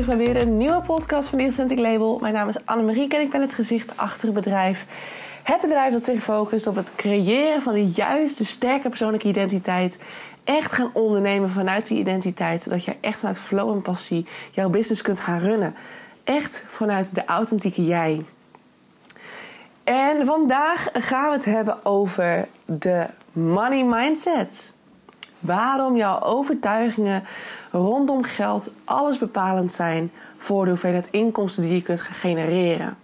terug bij weer een nieuwe podcast van The Authentic Label. Mijn naam is Annemarie en ik ben het gezicht achter het bedrijf. Het bedrijf dat zich focust op het creëren van de juiste, sterke persoonlijke identiteit. Echt gaan ondernemen vanuit die identiteit, zodat je echt vanuit flow en passie jouw business kunt gaan runnen. Echt vanuit de authentieke jij. En vandaag gaan we het hebben over de money mindset. Waarom jouw overtuigingen rondom geld alles bepalend zijn voor de hoeveelheid inkomsten die je kunt genereren.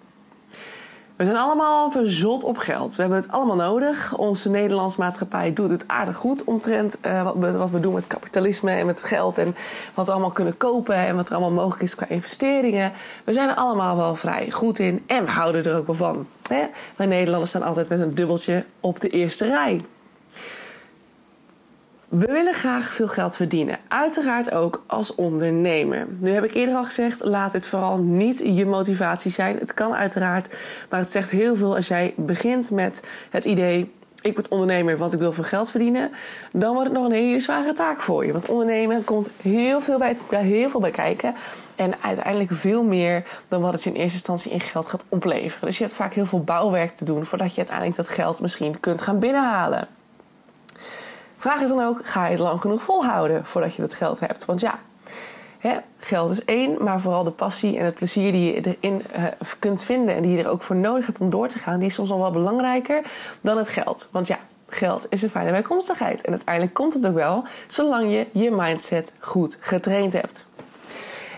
We zijn allemaal verzot op geld. We hebben het allemaal nodig. Onze Nederlandse maatschappij doet het aardig goed omtrent uh, wat, we, wat we doen met kapitalisme en met geld. En wat we allemaal kunnen kopen en wat er allemaal mogelijk is qua investeringen. We zijn er allemaal wel vrij goed in en we houden er ook wel van. Hè? Wij Nederlanders staan altijd met een dubbeltje op de eerste rij. We willen graag veel geld verdienen. Uiteraard ook als ondernemer. Nu heb ik eerder al gezegd, laat dit vooral niet je motivatie zijn. Het kan uiteraard, maar het zegt heel veel als jij begint met het idee... ik word ondernemer, want ik wil veel geld verdienen. Dan wordt het nog een hele zware taak voor je. Want ondernemen komt heel veel bij, heel veel bij kijken. En uiteindelijk veel meer dan wat het je in eerste instantie in geld gaat opleveren. Dus je hebt vaak heel veel bouwwerk te doen... voordat je uiteindelijk dat geld misschien kunt gaan binnenhalen. Vraag is dan ook, ga je het lang genoeg volhouden voordat je dat geld hebt? Want ja, hè, geld is één, maar vooral de passie en het plezier die je erin uh, kunt vinden... en die je er ook voor nodig hebt om door te gaan... die is soms nog wel belangrijker dan het geld. Want ja, geld is een fijne bijkomstigheid. En uiteindelijk komt het ook wel, zolang je je mindset goed getraind hebt.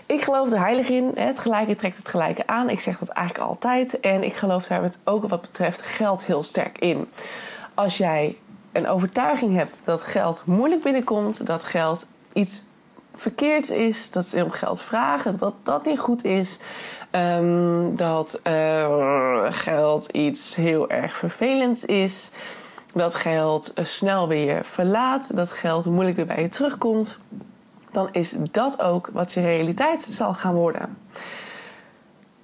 Ik geloof er heilig in. Het gelijke trekt het gelijke aan. Ik zeg dat eigenlijk altijd. En ik geloof daar ook wat betreft geld heel sterk in. Als jij een overtuiging hebt dat geld moeilijk binnenkomt, dat geld iets verkeerds is, dat ze om geld vragen, dat dat niet goed is, um, dat uh, geld iets heel erg vervelends is, dat geld uh, snel weer verlaat, dat geld moeilijk weer bij je terugkomt, dan is dat ook wat je realiteit zal gaan worden.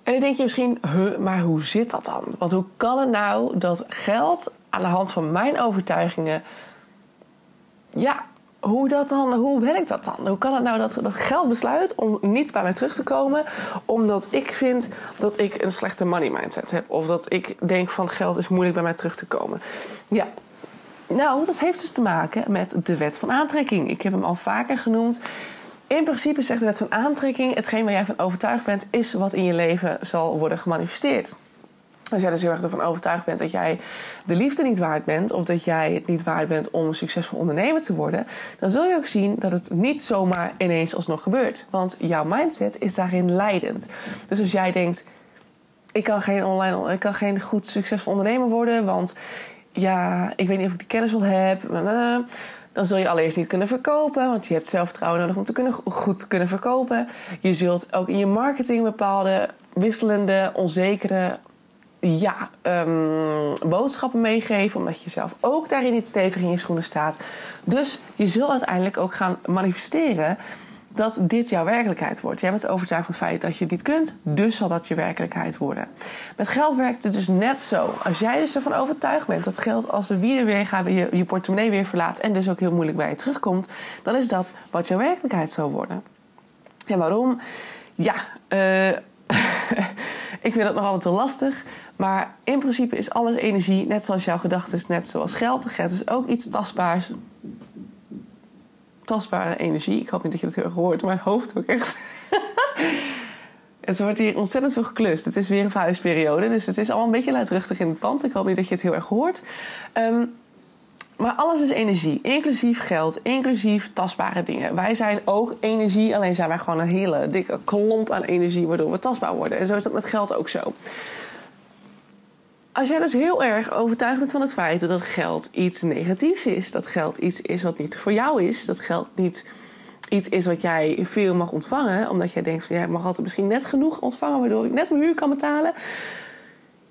En dan denk je misschien, huh, maar hoe zit dat dan? Want hoe kan het nou dat geld aan de hand van mijn overtuigingen. Ja, hoe, dat dan, hoe werkt dat dan? Hoe kan het nou dat, dat geld besluit om niet bij mij terug te komen, omdat ik vind dat ik een slechte money mindset heb? Of dat ik denk van geld is moeilijk bij mij terug te komen? Ja, nou, dat heeft dus te maken met de wet van aantrekking. Ik heb hem al vaker genoemd. In principe zegt de wet van aantrekking: hetgeen waar jij van overtuigd bent, is wat in je leven zal worden gemanifesteerd. Als jij dus heel erg ervan overtuigd bent dat jij de liefde niet waard bent, of dat jij het niet waard bent om een succesvol ondernemer te worden, dan zul je ook zien dat het niet zomaar ineens alsnog gebeurt. Want jouw mindset is daarin leidend. Dus als jij denkt: ik kan geen online, ik kan geen goed succesvol ondernemer worden, want ja, ik weet niet of ik die kennis wel heb. Dan zul je allereerst niet kunnen verkopen, want je hebt zelfvertrouwen nodig om te kunnen, goed te kunnen verkopen. Je zult ook in je marketing bepaalde wisselende, onzekere ja, um, boodschappen meegeven, omdat je zelf ook daarin niet stevig in je schoenen staat. Dus je zult uiteindelijk ook gaan manifesteren dat dit jouw werkelijkheid wordt. Jij bent overtuigd van het feit dat je het niet kunt, dus zal dat je werkelijkheid worden. Met geld werkt het dus net zo. Als jij dus ervan overtuigd bent dat geld als de wielen weer gaat, je, je portemonnee weer verlaat en dus ook heel moeilijk bij je terugkomt, dan is dat wat jouw werkelijkheid zal worden. En waarom? Ja, uh, ik vind dat nog altijd wel lastig. Maar in principe is alles energie, net zoals jouw gedachten, net zoals geld. Geld is ook iets tastbaars. Tastbare energie. Ik hoop niet dat je dat heel erg hoort, maar mijn hoofd ook echt. het wordt hier ontzettend veel geklust. Het is weer een verhuisperiode, dus het is allemaal een beetje luidruchtig in het pand. Ik hoop niet dat je het heel erg hoort. Um, maar alles is energie, inclusief geld, inclusief tastbare dingen. Wij zijn ook energie, alleen zijn wij gewoon een hele dikke klomp aan energie waardoor we tastbaar worden. En zo is dat met geld ook zo. Als jij dus heel erg overtuigd bent van het feit dat geld iets negatiefs is, dat geld iets is wat niet voor jou is, dat geld niet iets is wat jij veel mag ontvangen, omdat jij denkt van ja, ik mag altijd misschien net genoeg ontvangen waardoor ik net mijn huur kan betalen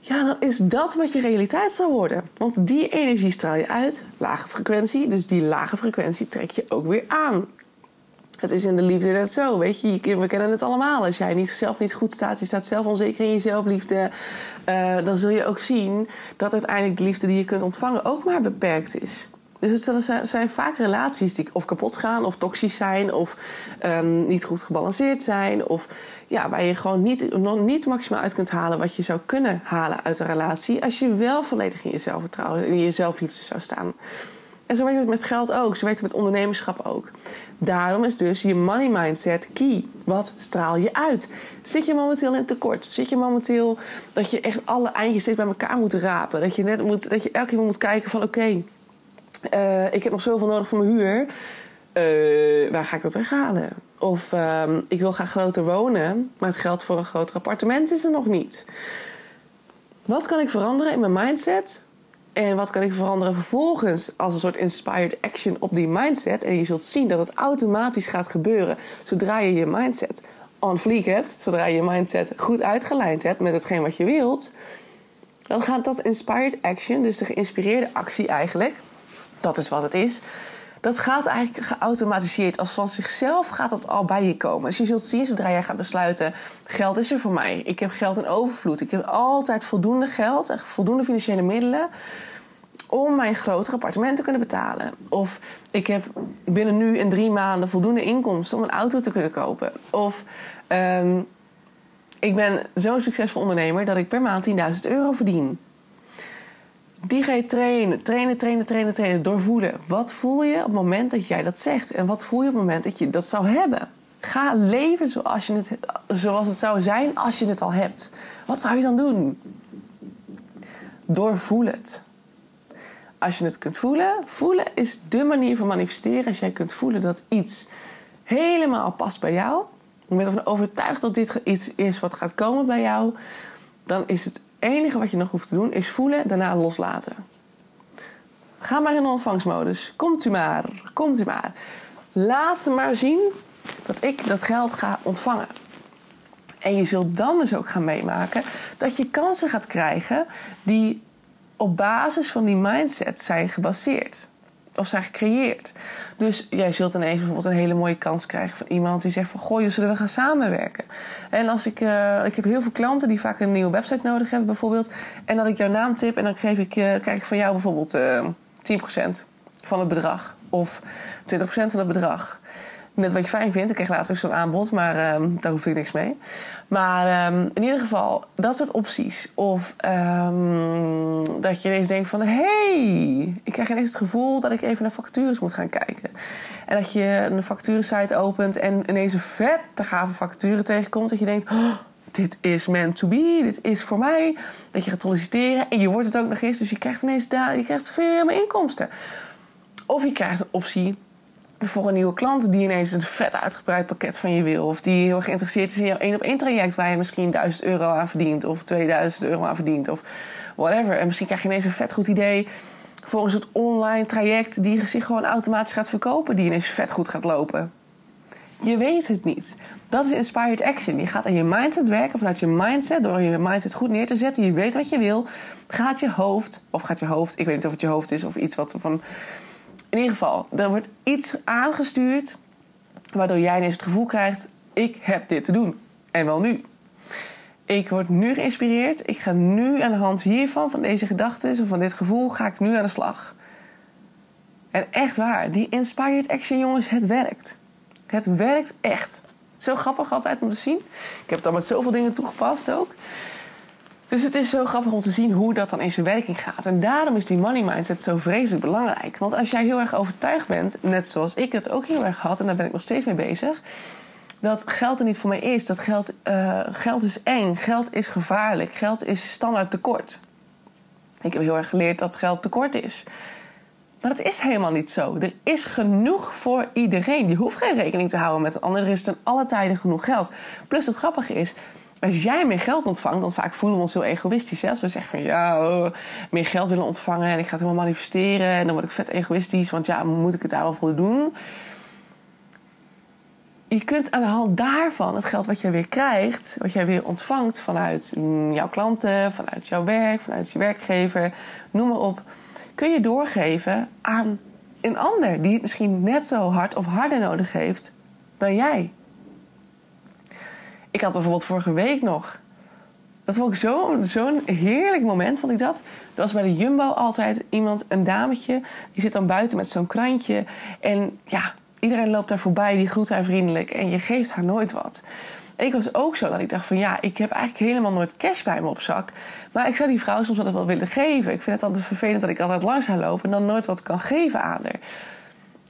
ja, dan is dat wat je realiteit zal worden. Want die energie straal je uit, lage frequentie. Dus die lage frequentie trek je ook weer aan. Het is in de liefde net zo, weet je. We kennen het allemaal. Als jij niet, zelf niet goed staat, je staat zelf onzeker in je zelfliefde... Uh, dan zul je ook zien dat uiteindelijk de liefde die je kunt ontvangen ook maar beperkt is. Dus het zijn, vaak relaties die of kapot gaan, of toxisch zijn, of um, niet goed gebalanceerd zijn. Of ja, waar je gewoon niet, nog niet maximaal uit kunt halen wat je zou kunnen halen uit een relatie. Als je wel volledig in je zelfvertrouwen en in je zelfliefde zou staan. En zo werkt het met geld ook. Zo werkt het met ondernemerschap ook. Daarom is dus je money mindset key. Wat straal je uit? Zit je momenteel in tekort? Zit je momenteel dat je echt alle eindjes steeds bij elkaar moet rapen? Dat je, net moet, dat je elke keer moet kijken van oké, uh, ik heb nog zoveel nodig voor mijn huur. Uh, waar ga ik dat weghalen? Of uh, ik wil graag groter wonen, maar het geld voor een groter appartement is er nog niet. Wat kan ik veranderen in mijn mindset? En wat kan ik veranderen vervolgens als een soort inspired action op die mindset? En je zult zien dat het automatisch gaat gebeuren zodra je je mindset on fleek hebt, zodra je je mindset goed uitgelijnd hebt met hetgeen wat je wilt. Dan gaat dat inspired action, dus de geïnspireerde actie eigenlijk, dat is wat het is. Dat gaat eigenlijk geautomatiseerd. Als van zichzelf gaat dat al bij je komen. Dus je zult zien zodra jij gaat besluiten: geld is er voor mij. Ik heb geld in overvloed. Ik heb altijd voldoende geld en voldoende financiële middelen om mijn grotere appartement te kunnen betalen. Of ik heb binnen nu in drie maanden voldoende inkomsten om een auto te kunnen kopen. Of um, ik ben zo'n succesvol ondernemer dat ik per maand 10.000 euro verdien. Die ga je trainen, trainen, trainen, trainen, trainen, doorvoelen. Wat voel je op het moment dat jij dat zegt? En wat voel je op het moment dat je dat zou hebben? Ga leven zoals, je het, zoals het zou zijn als je het al hebt. Wat zou je dan doen? Doorvoel het. Als je het kunt voelen, voelen is de manier van manifesteren. Als jij kunt voelen dat iets helemaal past bij jou, je bent ervan overtuigd dat dit iets is wat gaat komen bij jou, dan is het enige wat je nog hoeft te doen is voelen, daarna loslaten. Ga maar in de ontvangstmodus. Komt u maar, komt u maar. Laat maar zien dat ik dat geld ga ontvangen. En je zult dan dus ook gaan meemaken dat je kansen gaat krijgen die op basis van die mindset zijn gebaseerd of zijn gecreëerd. Dus jij zult ineens bijvoorbeeld een hele mooie kans krijgen van iemand die zegt van goh, zullen we gaan samenwerken? En als ik, uh, ik heb heel veel klanten die vaak een nieuwe website nodig hebben, bijvoorbeeld. En dat ik jouw naam tip en dan geef ik, uh, krijg ik van jou bijvoorbeeld uh, eh, 10% van het bedrag. Of 20% van het bedrag net wat je fijn vindt. Ik kreeg laatst ook zo'n aanbod, maar um, daar hoeft ik niks mee. Maar um, in ieder geval, dat soort opties. Of um, dat je ineens denkt van... hey, ik krijg ineens het gevoel dat ik even naar vacatures moet gaan kijken. En dat je een vacaturesite opent en ineens een vette gave vacature tegenkomt. Dat je denkt... Oh, dit is meant to be, dit is voor mij. Dat je gaat solliciteren en je wordt het ook nog eens. Dus je krijgt ineens daar, je krijgt zoveel meer inkomsten. Of je krijgt een optie voor een nieuwe klant die ineens een vet uitgebreid pakket van je wil. Of die heel geïnteresseerd is in jouw één op één traject waar je misschien 1000 euro aan verdient. Of 2000 euro aan verdient. Of whatever. En misschien krijg je ineens een vet goed idee voor een soort online traject die zich gewoon automatisch gaat verkopen. Die ineens vet goed gaat lopen. Je weet het niet. Dat is inspired action. Je gaat aan je mindset werken vanuit je mindset. Door je mindset goed neer te zetten. Je weet wat je wil. Gaat je hoofd, of gaat je hoofd, ik weet niet of het je hoofd is of iets wat van in ieder geval, er wordt iets aangestuurd waardoor jij ineens het gevoel krijgt: ik heb dit te doen. En wel nu. Ik word nu geïnspireerd. Ik ga nu aan de hand hiervan, van deze gedachten, of van dit gevoel, ga ik nu aan de slag. En echt waar, die inspired action, jongens, het werkt. Het werkt echt. Zo grappig altijd om te zien. Ik heb het al met zoveel dingen toegepast ook. Dus het is zo grappig om te zien hoe dat dan in zijn werking gaat. En daarom is die money mindset zo vreselijk belangrijk. Want als jij heel erg overtuigd bent, net zoals ik het ook heel erg had, en daar ben ik nog steeds mee bezig, dat geld er niet voor mij is. Dat geld, uh, geld is eng, geld is gevaarlijk, geld is standaard tekort. Ik heb heel erg geleerd dat geld tekort is. Maar dat is helemaal niet zo. Er is genoeg voor iedereen. Je hoeft geen rekening te houden met een ander. Er is ten alle tijden genoeg geld. Plus het grappige is, als jij meer geld ontvangt, dan vaak voelen we ons heel egoïstisch. Hè? Als we zeggen van ja, oh, meer geld willen ontvangen en ik ga het helemaal manifesteren en dan word ik vet egoïstisch, want ja, moet ik het daar wel voor doen? Je kunt aan de hand daarvan het geld wat jij weer krijgt, wat jij weer ontvangt vanuit mm, jouw klanten, vanuit jouw werk, vanuit je werkgever, noem maar op, kun je doorgeven aan een ander die het misschien net zo hard of harder nodig heeft dan jij. Ik had bijvoorbeeld vorige week nog Dat vond ik zo'n zo heerlijk moment, vond ik dat. Er was bij de Jumbo altijd iemand, een dametje... die zit dan buiten met zo'n krantje. En ja, iedereen loopt daar voorbij, die groet haar vriendelijk... en je geeft haar nooit wat. ik was ook zo dat ik dacht van... ja, ik heb eigenlijk helemaal nooit cash bij me op zak... maar ik zou die vrouw soms wel willen geven. Ik vind het altijd vervelend dat ik altijd langs haar loop... en dan nooit wat kan geven aan haar.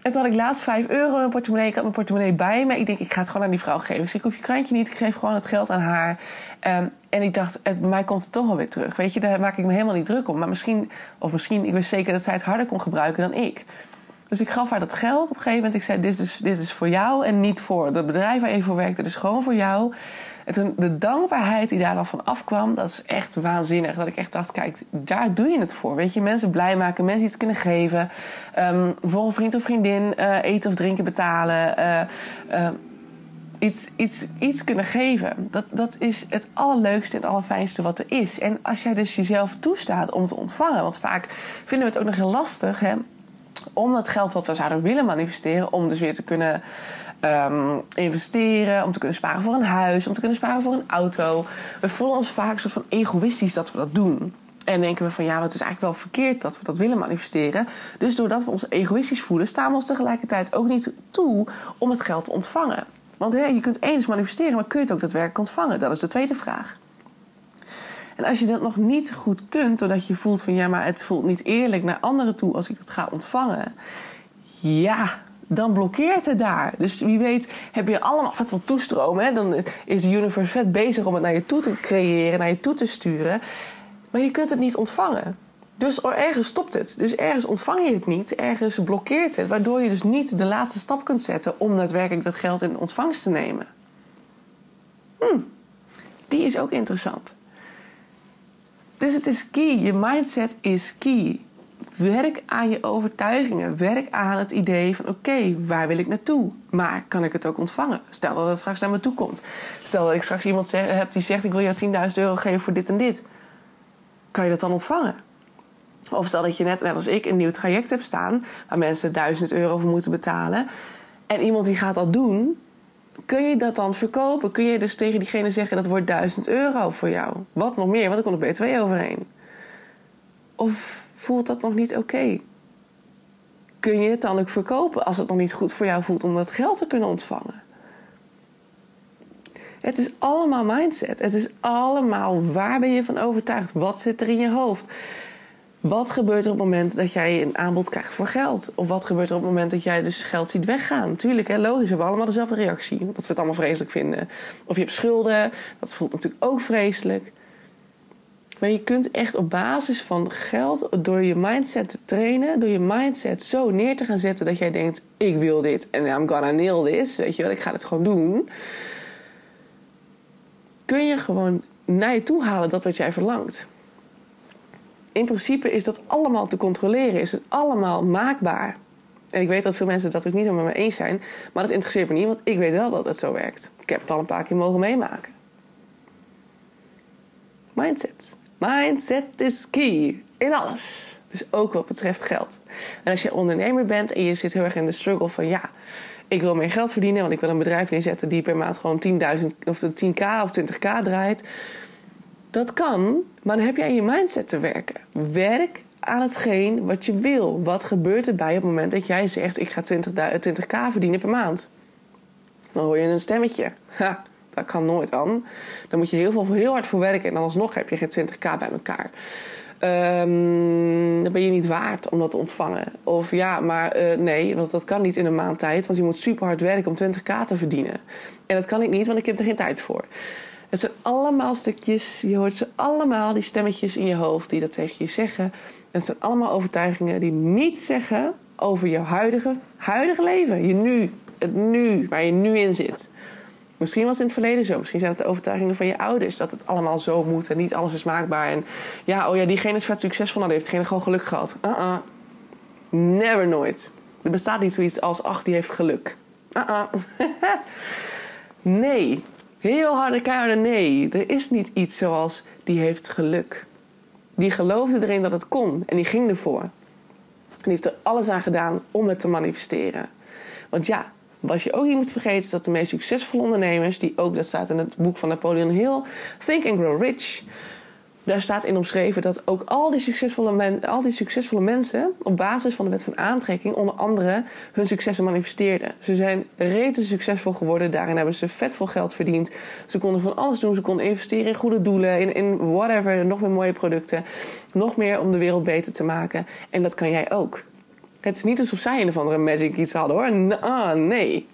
En toen had ik laatst 5 euro in mijn portemonnee. Ik had mijn portemonnee bij me. Ik denk, ik ga het gewoon aan die vrouw geven. Ik zeg, ik hoef je krantje niet. Ik geef gewoon het geld aan haar. Ehm, en ik dacht, het, bij mij komt het toch wel weer terug. Weet je, daar maak ik me helemaal niet druk om. Maar misschien, of misschien, ik wist zeker dat zij het harder kon gebruiken dan ik. Dus ik gaf haar dat geld op een gegeven moment. Ik zei, dit is, dit is voor jou en niet voor het bedrijf waar je voor werkt. Het is gewoon voor jou. En toen de dankbaarheid die daar dan van afkwam, dat is echt waanzinnig. Dat ik echt dacht, kijk, daar doe je het voor. Weet je, mensen blij maken, mensen iets kunnen geven. Um, voor een vriend of vriendin uh, eten of drinken betalen. Uh, uh, iets, iets, iets kunnen geven. Dat, dat is het allerleukste en het allerfijnste wat er is. En als jij dus jezelf toestaat om te ontvangen... want vaak vinden we het ook nog heel lastig... Hè, om dat geld wat we zouden willen manifesteren... om dus weer te kunnen um, investeren... om te kunnen sparen voor een huis... om te kunnen sparen voor een auto. We voelen ons vaak een soort van egoïstisch dat we dat doen... En denken we van ja, het is eigenlijk wel verkeerd dat we dat willen manifesteren. Dus doordat we ons egoïstisch voelen, staan we ons tegelijkertijd ook niet toe om het geld te ontvangen. Want hè, je kunt eens manifesteren, maar kun je het ook daadwerkelijk ontvangen? Dat is de tweede vraag. En als je dat nog niet goed kunt, doordat je voelt van ja, maar het voelt niet eerlijk naar anderen toe als ik het ga ontvangen. Ja, dan blokkeert het daar. Dus wie weet heb je allemaal vet wat toestromen. Hè? Dan is de universe vet bezig om het naar je toe te creëren, naar je toe te sturen. Maar je kunt het niet ontvangen. Dus ergens stopt het. Dus ergens ontvang je het niet, ergens blokkeert het, waardoor je dus niet de laatste stap kunt zetten om daadwerkelijk dat geld in ontvangst te nemen. Hm, die is ook interessant. Dus het is key. Je mindset is key. Werk aan je overtuigingen. Werk aan het idee van: oké, waar wil ik naartoe? Maar kan ik het ook ontvangen? Stel dat het straks naar me toe komt. Stel dat ik straks iemand heb die zegt: ik wil jou 10.000 euro geven voor dit en dit. Kan je dat dan ontvangen? Of stel dat je net, net als ik, een nieuw traject hebt staan... waar mensen 1000 euro voor moeten betalen... en iemand die gaat dat doen... kun je dat dan verkopen? Kun je dus tegen diegene zeggen... dat wordt 1000 euro voor jou? Wat nog meer, want er komt er BTW overheen. Of voelt dat nog niet oké? Kun je het dan ook verkopen als het nog niet goed voor jou voelt... om dat geld te kunnen ontvangen? Het is allemaal mindset. Het is allemaal waar ben je van overtuigd? Wat zit er in je hoofd? Wat gebeurt er op het moment dat jij een aanbod krijgt voor geld? Of wat gebeurt er op het moment dat jij dus geld ziet weggaan? Tuurlijk, hè, logisch, we hebben allemaal dezelfde reactie. Dat we het allemaal vreselijk vinden. Of je hebt schulden, dat voelt natuurlijk ook vreselijk. Maar je kunt echt op basis van geld, door je mindset te trainen, door je mindset zo neer te gaan zetten dat jij denkt: ik wil dit en I'm gonna nail this, weet je wel, ik ga het gewoon doen. Kun je gewoon naar je toe halen dat wat jij verlangt in principe is dat allemaal te controleren. Is het allemaal maakbaar. En ik weet dat veel mensen dat ook niet met me eens zijn. Maar dat interesseert me niet, want ik weet wel dat het zo werkt. Ik heb het al een paar keer mogen meemaken. Mindset. Mindset is key. In alles. Dus ook wat betreft geld. En als je ondernemer bent en je zit heel erg in de struggle van... ja, ik wil meer geld verdienen... want ik wil een bedrijf neerzetten die per maand gewoon 10.000 of 10k of 20k draait... Dat kan, maar dan heb je aan je mindset te werken. Werk aan hetgeen wat je wil. Wat gebeurt er bij op het moment dat jij zegt: Ik ga 20, 20k verdienen per maand? Dan hoor je een stemmetje. Ha, dat kan nooit aan. Dan moet je heel, veel, heel hard voor werken en dan alsnog heb je geen 20k bij elkaar. Um, dan ben je niet waard om dat te ontvangen. Of ja, maar uh, nee, want dat kan niet in een maand tijd. Want je moet super hard werken om 20k te verdienen. En dat kan ik niet, want ik heb er geen tijd voor. Het zijn allemaal stukjes, je hoort ze allemaal, die stemmetjes in je hoofd die dat tegen je zeggen. En het zijn allemaal overtuigingen die niet zeggen over je huidige, huidige leven. Je nu, het nu, waar je nu in zit. Misschien was het in het verleden zo. Misschien zijn het de overtuigingen van je ouders dat het allemaal zo moet en niet alles is maakbaar. En ja, oh ja, diegene is vet succesvol, nou, die heeft diegene gewoon geluk gehad. Uh-uh. Never nooit. Er bestaat niet zoiets als, ach, die heeft geluk. Uh-uh. nee, Heel harde keiharde nee. Er is niet iets zoals die heeft geluk. Die geloofde erin dat het kon en die ging ervoor. En die heeft er alles aan gedaan om het te manifesteren. Want ja, Wat je ook niet moet vergeten is dat de meest succesvolle ondernemers, die ook, dat staat in het boek van Napoleon Hill, Think and Grow Rich. Daar staat in omschreven dat ook al die, succesvolle al die succesvolle mensen op basis van de wet van aantrekking onder andere hun successen manifesteerden. Ze zijn rete succesvol geworden, daarin hebben ze vet veel geld verdiend. Ze konden van alles doen, ze konden investeren in goede doelen, in, in whatever, nog meer mooie producten, nog meer om de wereld beter te maken. En dat kan jij ook. Het is niet alsof zij een of andere magic iets hadden hoor. Ah, nee.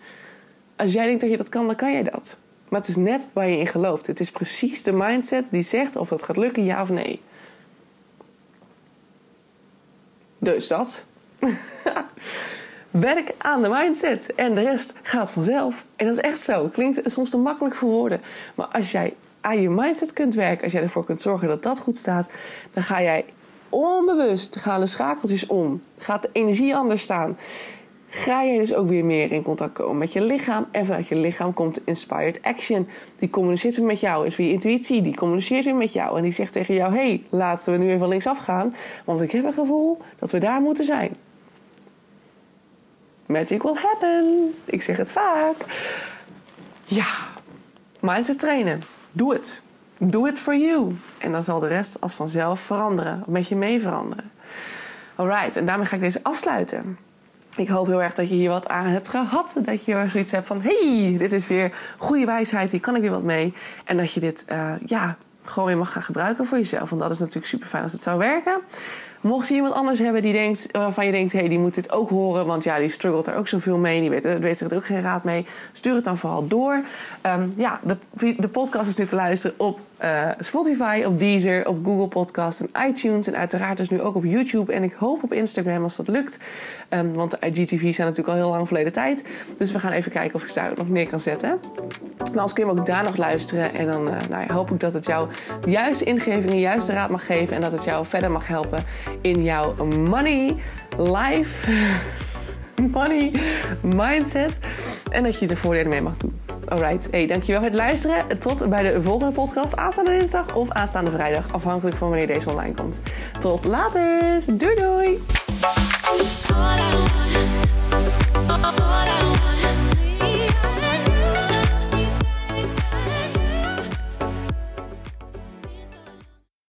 Als jij denkt dat je dat kan, dan kan jij dat. Maar het is net waar je in gelooft. Het is precies de mindset die zegt of dat gaat lukken, ja of nee. Dus dat. Werk aan de mindset en de rest gaat vanzelf. En dat is echt zo. Klinkt soms te makkelijk voor woorden. Maar als jij aan je mindset kunt werken, als jij ervoor kunt zorgen dat dat goed staat, dan ga jij onbewust gaan de schakeltjes om. Gaat de energie anders staan. Ga je dus ook weer meer in contact komen met je lichaam. En vanuit je lichaam komt inspired action. Die communiceert weer met jou. Is je intuïtie. Die communiceert weer met jou. En die zegt tegen jou: hey, laten we nu even linksaf gaan. Want ik heb een gevoel dat we daar moeten zijn. Magic will happen. Ik zeg het vaak. Ja, mindset trainen. Doe het. Do it for you. En dan zal de rest als vanzelf veranderen. Of met je mee veranderen. Alright, en daarmee ga ik deze afsluiten. Ik hoop heel erg dat je hier wat aan hebt gehad. Dat je zoiets hebt van: hey, dit is weer goede wijsheid, hier kan ik weer wat mee. En dat je dit uh, ja, gewoon weer mag gaan gebruiken voor jezelf. Want dat is natuurlijk super fijn als het zou werken. Mocht je iemand anders hebben die denkt, waarvan je denkt, hé, hey, die moet dit ook horen, want ja, die struggelt er ook zoveel mee, die weet, weet er ook geen raad mee, stuur het dan vooral door. Um, ja, de, de podcast is nu te luisteren op uh, Spotify, op Deezer, op Google Podcast en iTunes en uiteraard dus nu ook op YouTube en ik hoop op Instagram als dat lukt, um, want de IGTV's zijn natuurlijk al heel lang verleden tijd, dus we gaan even kijken of ik daar nog meer kan zetten. Maar anders kun je hem ook daar nog luisteren en dan uh, nou ja, hoop ik dat het jou de juiste ingevingen, juiste raad mag geven en dat het jou verder mag helpen in jouw money life, money mindset. En dat je de voordelen mee mag doen. Alright, hey, dankjewel voor het luisteren. Tot bij de volgende podcast aanstaande dinsdag of aanstaande vrijdag, afhankelijk van wanneer deze online komt. Tot later, doei doei!